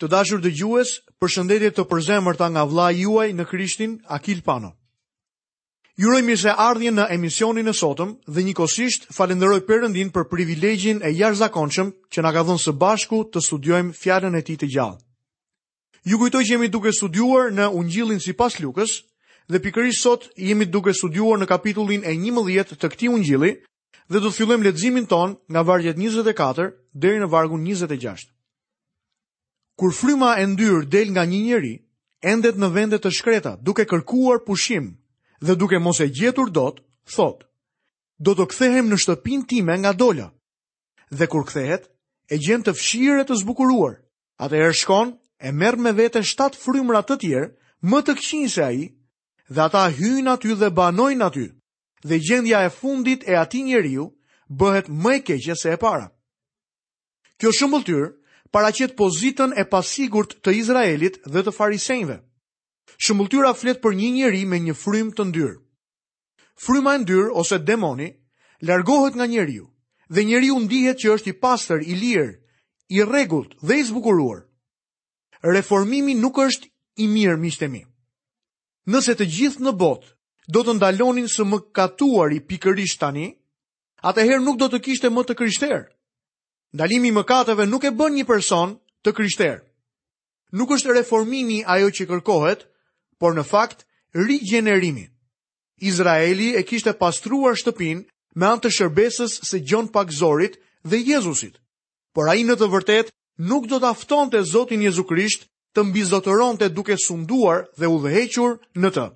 Të dashur dëgjues, përshëndetje të përzemërta nga vëllai juaj në Krishtin, Akil Pano. Ju uroj mirëseardhjen në emisionin e sotëm dhe njëkohësisht falënderoj Perëndin për privilegjin e jashtëzakonshëm që na ka dhënë së bashku të studiojmë fjalën e tij të gjallë. Ju kujtoj që jemi duke studiuar në Ungjillin sipas Lukës dhe pikërisht sot jemi duke studiuar në kapitullin e 11 të këtij Ungjilli, Dhe do të fillojmë leximin tonë nga vargjet 24 deri në vargun 26. Kur fryma e ndyrë del nga një njeri, endet në vende të shkreta, duke kërkuar pushim dhe duke mos e gjetur dot, thotë, do të kthehem në shtëpinë time nga dola. Dhe kur kthehet, e gjen të fshirë e të zbukuruar. Atëherë shkon, e merr me vete shtatë frymëra të tjerë, më të këqinj se ai, dhe ata hyjnë aty dhe banojnë aty. dhe gjendja e fundit e atij njeriu bëhet më e keqe se e para. Kjo shëmbëlltyrë paraqet pozitën e pasigurt të Izraelit dhe të farisenjve. Shëmbëlltyra flet për një njeri me një frymë të ndyrë. Fryma e ndyrë ose demoni largohet nga njeriu dhe njeriu ndihet që është i pastër, i lirë, i rregullt dhe i zbukuruar. Reformimi nuk është i mirë miqtë e mi. Nëse të gjithë në botë do të ndalonin së mëkatuari pikërisht tani, atëherë nuk do të kishte më të krishterë. Ndalimi i mëkateve nuk e bën një person të krishterë. Nuk është reformimi ajo që kërkohet, por në fakt rigjenerimi. Izraeli e kishte pastruar shtëpinë me anë të shërbesës së Gjon Pagëzorit dhe Jezusit. Por ai në të vërtetë nuk do ta ftonte Zotin Jezu Krisht të mbizotëronte duke sunduar dhe udhëhequr në të.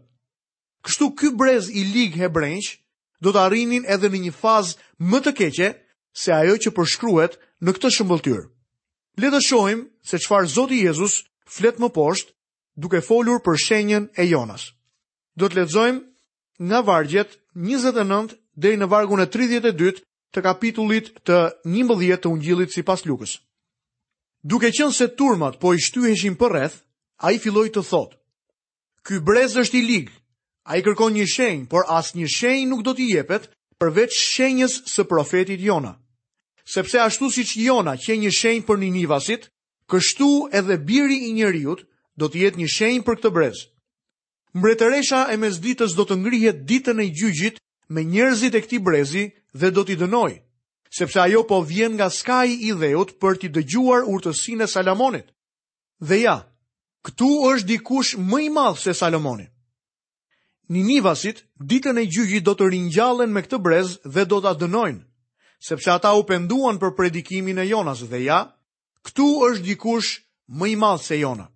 Kështu ky brez i lig hebrenjsh do të arrinin edhe në një fazë më të keqe se ajo që përshkruhet në këtë shëmbëlltyrë. Le të shohim se çfarë Zoti Jezus flet më poshtë duke folur për shenjën e Jonas. Do të lexojmë nga vargjet 29 deri në vargun e 32 të kapitullit të 11 të Ungjillit sipas Lukës. Duke qenë se turmat po i shtyheshin përreth, ai filloi të thotë, Ky brez është i lig, ai kërkon një shenjë, por asnjë shenjë nuk do t'i jepet përveç shenjës së profetit Jona. Sepse ashtu siç Jona qe një shenjë për ninivasit, kështu edhe biri i njeriut do të jetë një shenjë për këtë brez. Mbretëresha e Mesditës do të ngrihet ditën e gjygjit me njerëzit e këtij brezi dhe do t'i dënojë, sepse ajo po vjen nga skaji i dheut për t'i dëgjuar urtësinë e Salomonit. Dhe ja, këtu është dikush më i madh se Salomoni. Ninivasit ditën e gjygjit do të ringjallen me këtë brez dhe do ta dënojnë, sepse ata u penduan për predikimin e Jonas dhe ja, këtu është dikush më i madh se Jona.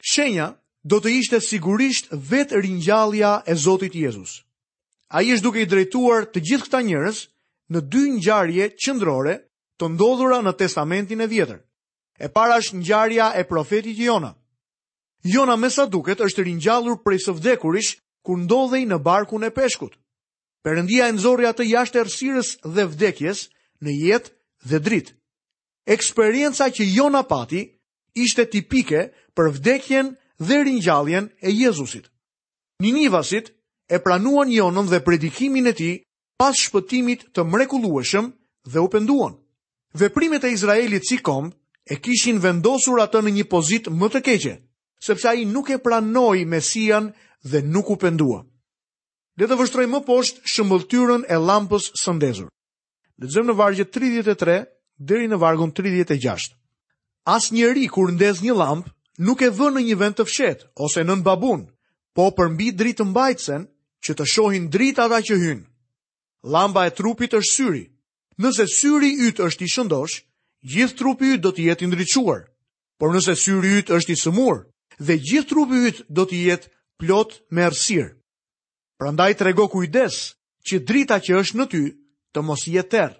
Shenja do të ishte sigurisht vetë ringjallja e Zotit Jezus. Ai është duke i drejtuar të gjithë këta njerëz në dy ngjarje qëndrore të ndodhura në testamentin e vjetër. E para është ngjarja e profetit Jona. Jona me sa duket është ringjallur prej së vdekurish kur ndodhej në barkun e peshkut. Perëndia e nxorri atë jashtë errësirës dhe vdekjes në jetë dhe dritë. Eksperienca që Jona pati ishte tipike për vdekjen dhe ringjalljen e Jezusit. Ninivasit e pranuan Jonën dhe predikimin e tij pas shpëtimit të mrekullueshëm dhe u penduan. Veprimet e Izraelit si komb e kishin vendosur atë në një pozitë më të keqe, sepse ai nuk e pranoi Mesian dhe nuk u pendua. Le të vështrojmë më poshtë shëmbëlltyrën e llampës së ndezur. Lexojmë në vargjet 33 deri në vargun 36. Asnjeri kur ndez një llambë, nuk e vë në një vend të fshehtë, ose nën babunë, po përmbi dritëmbajtësen, që të shohin dritë ata që hyjnë. Llamba e trupit është syri. Nëse syri yt është i shëndoshë, gjithë trupi yt do të jetë i ndriçuar. Por nëse syri yt është i sëmurë, dhe gjithë trupi yt do të jetë plot me errësirë. Prandaj trego kujdes që drita që është në ty të mos jetë terr.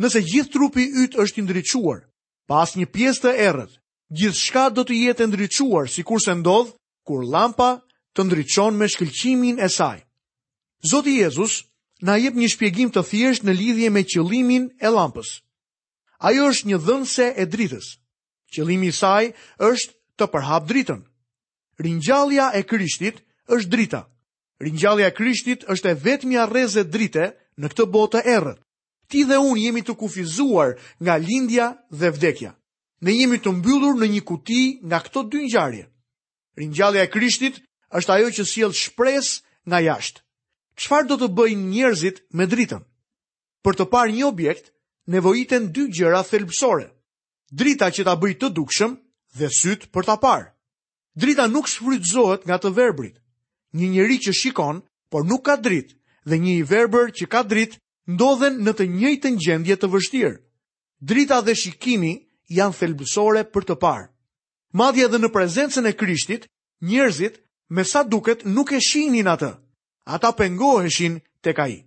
Nëse gjithë trupi yt është i ndriçuar, pa asnjë pjesë të errët, gjithçka do të jetë e ndriçuar sikurse ndodh kur llampa të ndriçon me shkëlqimin e saj. Zoti Jezus na jep një shpjegim të thjeshtë në lidhje me qëllimin e llampës. Ajo është një dhënëse e dritës. Qëllimi i saj është të përhapë dritën. Ringjallja e Krishtit është drita. Ringjallja e Krishtit është e vetmja rreze drite në këtë botë të errët. Ti dhe unë jemi të kufizuar nga lindja dhe vdekja. Ne jemi të mbyllur në një kuti nga këto dy ngjarje. Ringjallja e Krishtit është ajo që sjell shpresë nga jashtë. Çfarë do të bëjnë njerëzit me dritën? Për të parë një objekt, nevojiten dy gjëra thelbësore. Drita që ta bëjë të dukshëm dhe sytë për ta parë. Drita nuk shfrytëzohet nga të verbrit. Një njeri që shikon, por nuk ka dritë, dhe një i verbër që ka dritë ndodhen në të njëjtën gjendje të vështirë. Drita dhe shikimi janë thelbësore për të parë. Madje edhe në prezencën e Krishtit, njerëzit me sa duket nuk e shihnin atë. Ata pengoheshin tek ai.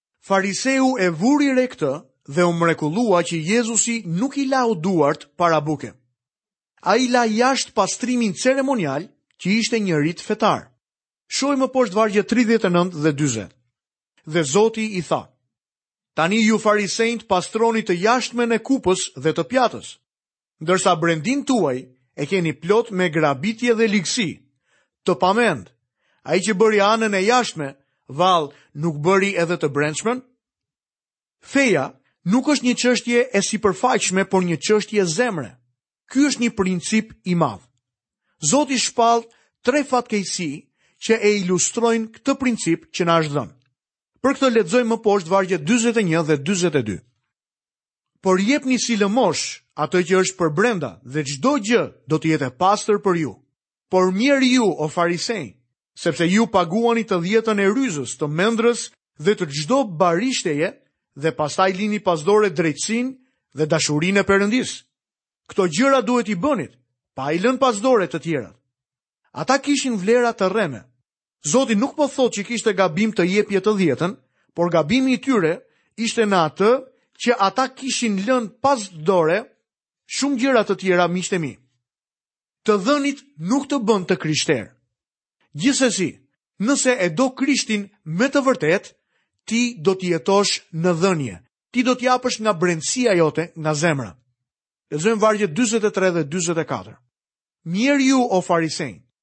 Fariseu e vuri re këtë dhe u mrekullua që Jezusi nuk i lau duart para buke. Ai la jashtë pastrimin ceremonial që ishte një rit fetar. Shohim më poshtë vargjet 39 dhe 40. Dhe Zoti i tha, Tani ju farisenjtë pastroni të jashtmen e kupës dhe të pjatës, ndërsa brendinë tuaj e keni plot me grabitje dhe ligësi. Të pamend, ai që bëri anën e jashtme, vallë nuk bëri edhe të brendshmen? Feja nuk është një çështje e sipërfaqshme, por një çështje zemre. Ky është një princip i madh. Zoti shpall tre fatkeqësi që e ilustrojnë këtë princip që na është dhënë. Për këtë lexojmë më poshtë vargjet 41 dhe 42. por jepni si lëmoshë atë që është përbrenda dhe çdo gjë do të jetë e pastër për ju. Por mjerë ju, o farisenj, sepse ju paguani të dhjetën e ryzës, të mendrës dhe të çdo barishteje dhe pastaj lini pas dore drejtësinë dhe dashurinë e Perëndisë. Këto gjëra duhej t'i bënit, pa i lënë pas dore të tjerat. Ata kishin vlera të rreme, Zoti nuk po thotë që ishte gabim të jepje të dhjetën, por gabimi i tyre ishte në atë që ata kishin lënë pas dore shumë gjëra të tjera miqtë e mi. Të dhënit nuk të bën të krishterë. Gjithsesi, nëse e do Krishtin me të vërtetë, ti do të jetosh në dhënie. Ti do të japësh nga brendësia jote, nga zemra. Lexojmë vargjet 43 dhe 44. Mjerë ju o farisenj,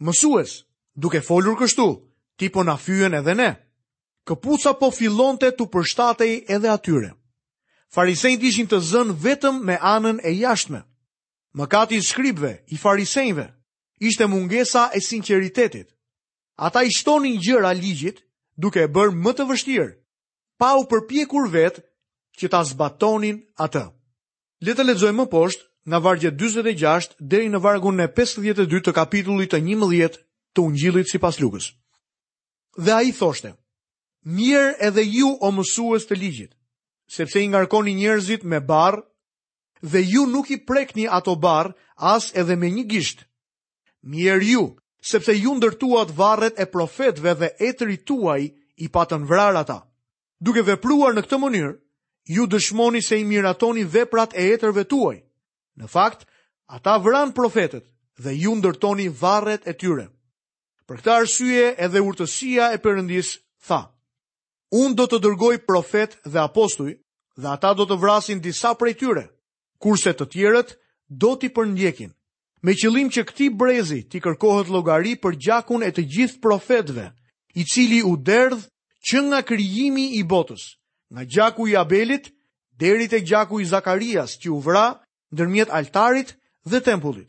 Mësues, duke folur kështu, ti po na fyen edhe ne. Këpuca po fillonte t'u përshtatej edhe atyre. Farisenjtë ishin të zënë vetëm me anën e jashtme. Mëkati i skribëve, i farisenjve, ishte mungesa e sinqeritetit. Ata i shtonin gjëra ligjit duke e bërë më të vështirë, pa u përpjekur vetë që ta zbatonin atë. Le të lexojmë më poshtë nga vargu dyzet e gjashtë deri në vargun e pesëdhjetë e dy të kapitullit të njëmbëdhjetë të Ungjillit sipas Lukës. Dhe ai thoshte: Mjerë edhe ju o mësues të ligjit, sepse i ngarkoni njerëzit me barrë dhe ju nuk i prekni ato barrë as edhe me një gisht. Mjerë ju, sepse ju ndërtuat varret e profetëve dhe etërit tuaj i patën vrarë ata. Duke vepruar në këtë mënyrë, ju dëshmoni se i miratoni veprat e etërve tuaj. Në fakt, ata vranë profetët dhe ju ndërtoni varret e tyre. Për këtë arsye edhe urtësia e Perëndisë tha, unë do të dërgoj profetë dhe apostuj dhe ata do të vrasin disa prej tyre, kurse të tjerët do t'i përndjekin, me qëllim që këtij brezi t'i kërkohet llogari për gjakun e të gjithë profetëve, i cili u derdh që nga krijimi i botës, nga gjaku i Abelit deri te gjaku i Zakarias që u vra ndërmjet altarit dhe tempullit.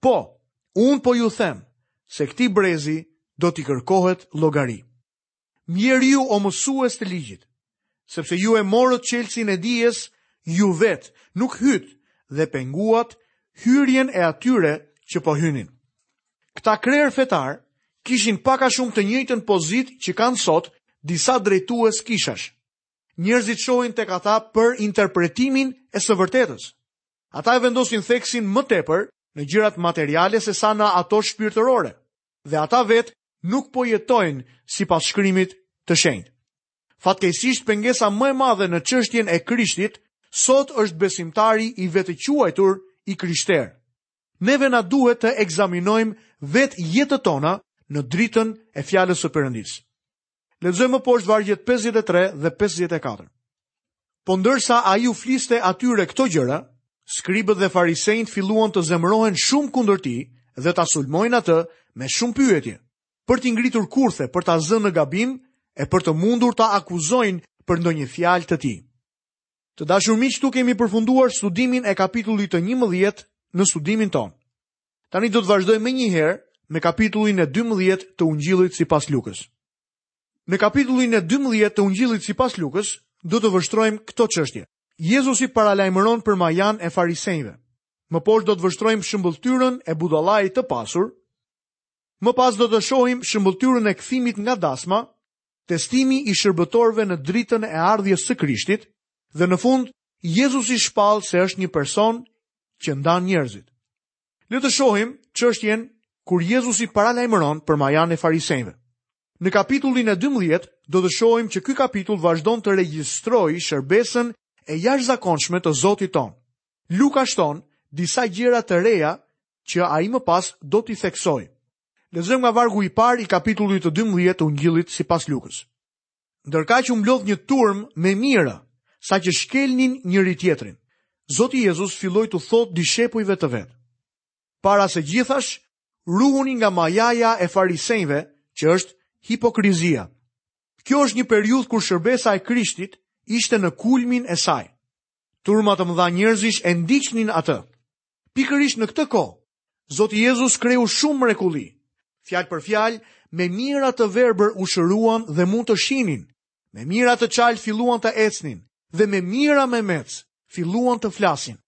Po, unë po ju them se këtij brezi do t'i kërkohet llogari. Mjerë ju, o mësues të ligjit, sepse ju e morët çelësin e dijes, ju vetë nuk hytë dhe penguat hyrjen e atyre që po hynin. Këta krerë fetarë kishin pak a shumë të njëjtën pozitë që kanë sot disa drejtues kishash. Njerëzit shohin tek ata për interpretimin e së vërtetës. Ata e vendosin theksin më tepër në gjërat materiale sesa në ato shpirtërore. dhe ata vetë nuk po jetojnë sipas shkrimit të shenjtë. Fatkeqësisht pengesa më e madhe në çështjen e Krishtit sot është besimtari i vetëquajtur i krishterë. Neve na duhet të ekzaminojmë vetë jetët tona në dritën e fjalës së Perëndisë. Lexojmë më poshtë vargjet 53 dhe 54. Po ndërsa ai u fliste atyre këto gjëra, skribët dhe farisenjtë filluan të zemërohen shumë kundër tij dhe ta sulmojnë atë me shumë pyetje, për t'i ngritur kurthe, për ta zënë në gabim e për të mundur ta akuzojnë për ndonjë fjalë të tij. Të dashur miq, këtu kemi përfunduar studimin e kapitullit të 11 në studimin tonë. Tani do të vazhdojmë menjëherë me kapitullin e 12 të Ungjillit sipas Lukës. Në kapitullin e 12 të Ungjillit sipas Lukës do të vështrojmë këto çështje. Jezusi paralajmëron për majanë e farisenjve. Më poshtë do të vështrojmë shëmbëlltyrën e budallait të pasur. Më pas do të shohim shëmbëlltyrën e kthimit nga dasma testimi i shërbëtorëve në dritën e ardhjes së Krishtit dhe në fund Jezusi shpall se është një person që ndan njerëzit. Le të shohim çështjen kur Jezusi paralajmëron për majanë e farisenjve. Në kapitullin e 12 do të shohim që ky kapitull vazhdon të regjistrojë shërbesën e jashtëzakonshme të Zotit tonë. Luka shton disa gjëra të reja që ai më pas do t'i theksojë. Lexojmë nga vargu i parë i kapitullit të 12 të Ungjillit sipas Lukës. Ndërkaq u mblodh një turmë me mijëra, sa që shkelnin njëri tjetrin. Zoti Jezus filloi t'u thotë dishepujve të vet: Para se gjithash, ruhuni nga majaja e farisenjve, që është hipokrizia. Kjo është një periudhë kur shërbesa e Krishtit ishte në kulmin e saj. Turma të mëdha njerëzish e ndiqnin atë. Pikërisht në këtë kohë, Zoti Jezus kreu shumë mrekulli. Fjalë për fjalë, me mijëra të verbër u shëruan dhe mund të shihnin, me mijëra të çalë filluan të ecnin, dhe me mijëra memecë filluan të flasin.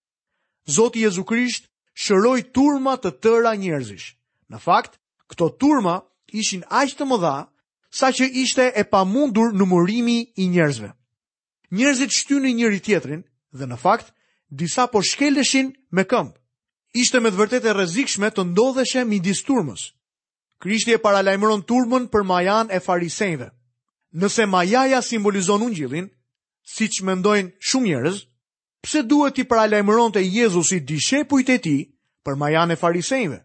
Zoti Jezu Krisht shëroi turma të tëra njerëzish. Në fakt, këto turma ishin aq të mëdha sa që ishte e pamundur numërimi i njerëzve. Njerëzit shtynin njëri tjetrin dhe në fakt disa po shkeleshin me këmbë. Ishte me të vërtetë e rrezikshme të ndodheshe midis turmës. Krishti e paralajmëron turmën për majanë e farisenjve. Nëse majaja simbolizon ungjillin, siç mendojnë shumë njerëz, pse duhet t'i paralajmëronte Jezusi dishepujt e tij për majanë e farisenjve?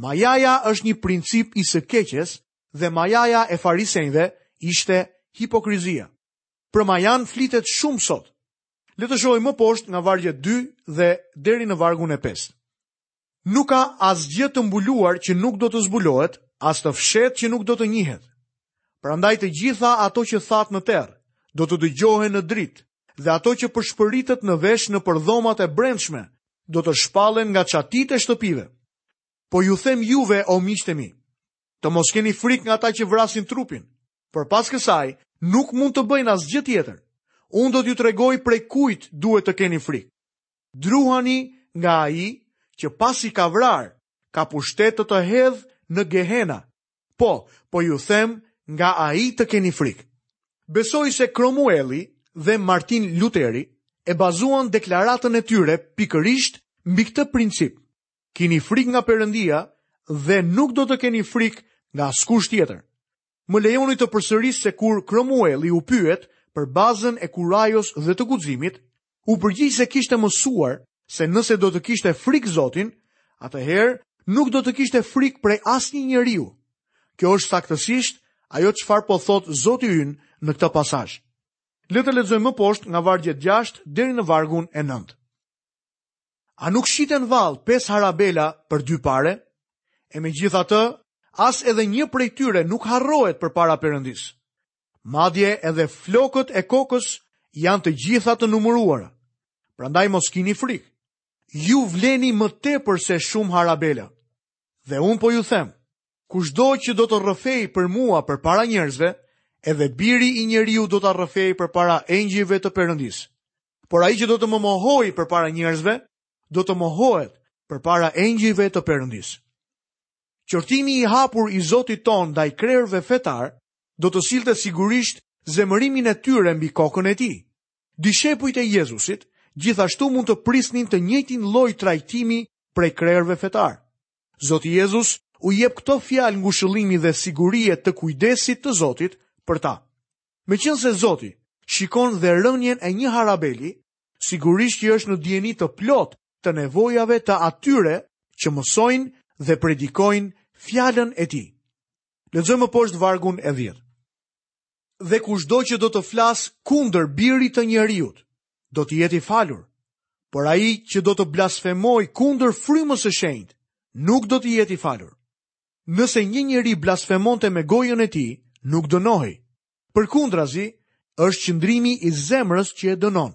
Majaja është një princip i së keqes dhe majaja e farisenjve ishte hipokrizia. Për majanë flitet shumë sot. Le të shohim më poshtë nga vargu i 2 dhe deri në vargun e 5. Nuk ka asgjë të mbuluar që nuk do të zbulohet, as të fshehtë që nuk do të njihet. Prandaj të gjitha ato që thatë në terr do të dëgjohen në dritë dhe ato që pëshpëritët në vesh nëpër dhomat e brendshme do të shpallen nga çatitë e shtëpive. Po ju them juve o miqtë e mi, Të mos keni frikë nga ata që vrasin trupin, por pas kësaj nuk mund të bëjnë asgjë tjetër. Unë do t'ju tregoj prej kujt duhet të keni frikë. Druhani nga ai që pasi ka vrarë, ka pushtet të të hedhë në gehena. Po, po ju them nga ai të keni frikë. Besoj se Kromueli dhe Martin Luteri e bazuan deklaratën e tyre pikërisht mbi këtë princip. Kini frikë nga Perëndia dhe nuk do të keni frikë nga askush tjetër. Më lejoni të përsëris se kur Kromueli u pyet për bazën e kurajos dhe të guximit, u përgjigj se kishte mësuar se nëse do të kishte frikë Zotin, atëherë nuk do të kishte frikë prej asnjë njeriu. Kjo është saktësisht ajo çfarë po thotë Zoti ynë në këtë pasazh. Le të lexojmë më poshtë nga vargu i 6 deri në vargun e 9. A nuk shiten vallë pesë harabela për dy pare? E megjithatë, as edhe një prej tyre nuk harrohet përpara Perëndisë. Madje edhe flokët e kokës janë të gjitha të numëruara. Prandaj mos kini frikë. Ju vleni më tepër se shumë harabela. Dhe unë po ju them, kushdo që do të rrëfejë për mua përpara njerëzve, edhe biri i njeriut do ta rrëfejë përpara engjëjve të Perëndisë. Por ai që do të më mohojë përpara njerëzve, do të mohohet përpara engjëjve të Perëndisë. Qortimi i hapur i Zotit tonë ndaj krerëve fetarë do të sillte sigurisht zemërimin e tyre mbi kokën e tij. Dishepujt e Jezusit gjithashtu mund të prisnin të njëjtin lloj trajtimi prej krerëve fetarë. Zoti Jezus u jep këto fjalë ngushëllimi dhe sigurie të kujdesit të Zotit për ta. Meqenëse Zoti shikon dhe rënien e një harabeli, sigurisht që është në dijeni të plotë të nevojave të atyre që mësojnë dhe predikojnë fjalën e tij. Lexojmë më poshtë vargun e dhjetë. Dhe kushdo që do të flasë kundër birit të njeriut, do të jetë i falur, por ai që do të blasfemojë kundër frymës së shenjtë, nuk do të jetë i falur. Nëse një njeri blasfemonte me gojën e tij, nuk dënohej. Përkundrazi, është qëndrimi i zemrës që e dënon.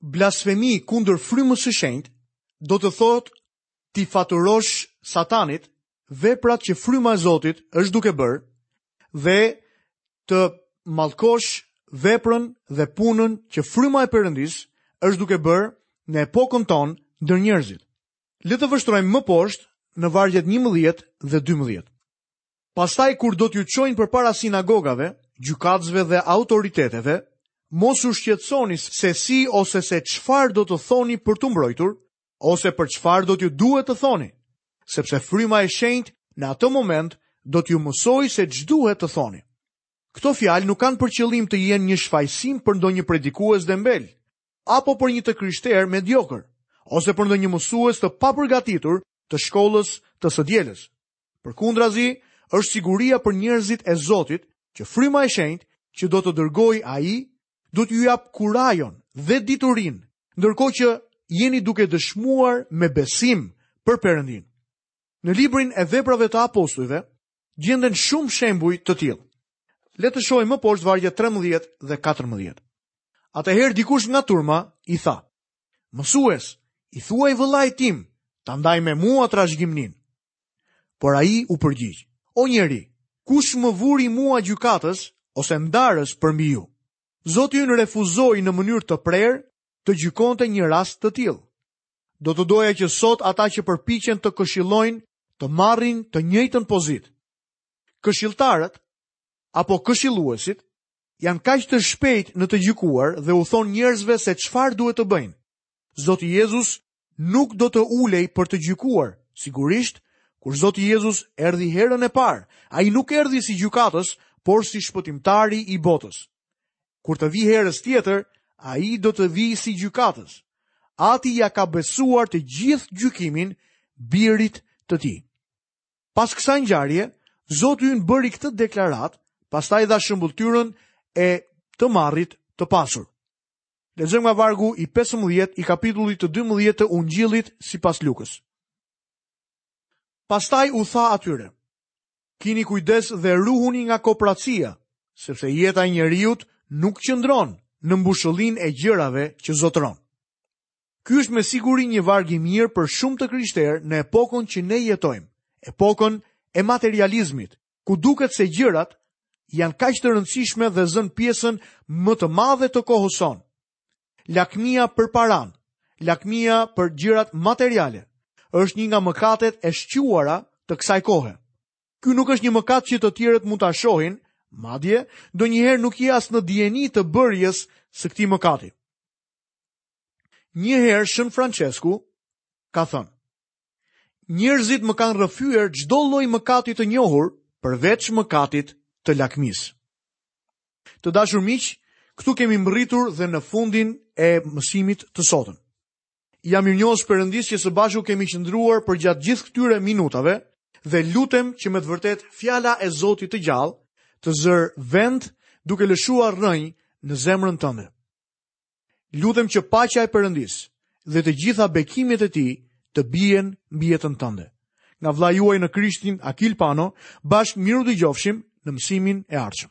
Blasfemi kundër frymës së shenjtë do të thotë t'i faturosh satanit veprat që fryma e Zotit është duke bërë dhe të mallkosh veprën dhe punën që fryma e Perëndisë është duke bërë në epokën tonë ndër njerëzit. Le të vështrojmë më poshtë në vargjet 11 dhe 12. Pastaj kur do t'ju çojnë përpara sinagogave, gjykatësve dhe autoriteteve, mos u shqetësoni se si ose se çfarë do të thoni për t'u mbrojtur, ose për çfarë do t'ju duhet të thoni, sepse fryma e shenjtë në atë moment do t'ju mësojë se ç'duhet të thoni. Këto fjalë nuk kanë për qëllim të jenë një shfajësim për ndonjë predikues dembel, apo për një të krishterë mediokër, ose për ndonjë mësues të papërgatitur të shkollës të së dielës. Përkundrazi, është siguria për njerëzit e Zotit që fryma e shenjtë që do të dërgojë ai do t'ju japë kurajon dhe diturinë, ndërkohë që jeni duke dëshmuar me besim për Perëndinë. Në librin e Veprave të Apostujve, Gjenden shumë shembuj të tillë. Le të shohim më poshtë vargjet 13 dhe 14. Atëherë dikush nga turma i tha: Mësues, i thuaj vëllait tim, ta ndajë me mua trashëgiminë. Por ai u përgjigj: O njeri, kush më vuri mua gjykatës ose ndarës përmbi ju? Zoti ynë refuzoi në mënyrë të prerë të gjykonte një rast të tillë. Do të doja që sot ata që përpiqen të këshillojnë të marrin të njëjtën pozitë. Këshilltarët apo këshilluesit janë kaq të shpejtë në të gjykuar dhe u thonë njerëzve se çfarë duhet të bëjnë. Zoti Jezus nuk do të ulej për të gjykuar. Sigurisht, kur Zoti Jezus erdhi herën e parë, ai nuk erdhi si gjykatës, por si shpëtimtari i botës. Kur të vijë herës tjetër, ai do të vijë si gjykatës. Ati ia ka besuar të gjithë gjykimin birit të tij. Pas kësaj ngjarje, Zoti ynë bëri këtë deklaratë, pastaj dha shëmbëlltyrën e të marrit të pasur. Lexojmë nga vargu i 15 i kapitullit të 12 të Ungjillit sipas Lukës. Pastaj u tha atyre: Kini kujdes dhe ruhuni nga kopracia, sepse jeta e njeriut nuk qëndron në mbushëllinë e gjërave që zotëron. Ky është me siguri një varg i mirë për shumë të krishterë në epokën që ne jetojmë, epokën e materializmit, ku duket se gjërat janë kaq të rëndësishme dhe zënë pjesën më të madhe të kohës sonë. Lakmia për paranë, lakmia për gjërat materiale, është një nga mëkatet e shquara të kësaj kohe. Ky nuk është një mëkat që të tjerët mund ta shohin, madje ndonjëherë nuk je as në dijeni të bërjes së këtij mëkati. Një herë Shën Françesku ka thënë: Njerëzit më kanë rrëfyer çdo lloj mëkati të njohur, përveç mëkatit të lakmisë. Të dashur miq, këtu kemi mbërritur dhe në fundin e mësimit të sotëm. Jam mirënjohës Perëndisë që së bashku kemi qëndruar përgjatë gjithë këtyre minutave dhe lutem që me të vërtetë fjala e Zotit të gjallë të zërë vend duke lëshuar rrënjë në zemrën tënde. Lutem që paqja e Perëndisë dhe të gjitha bekimet e tij të bien mbi jetën tënde. Nga vëllai juaj në Krishtin Akil Pano, bashkë mirudëgjofshim në mësimin e ardhshëm.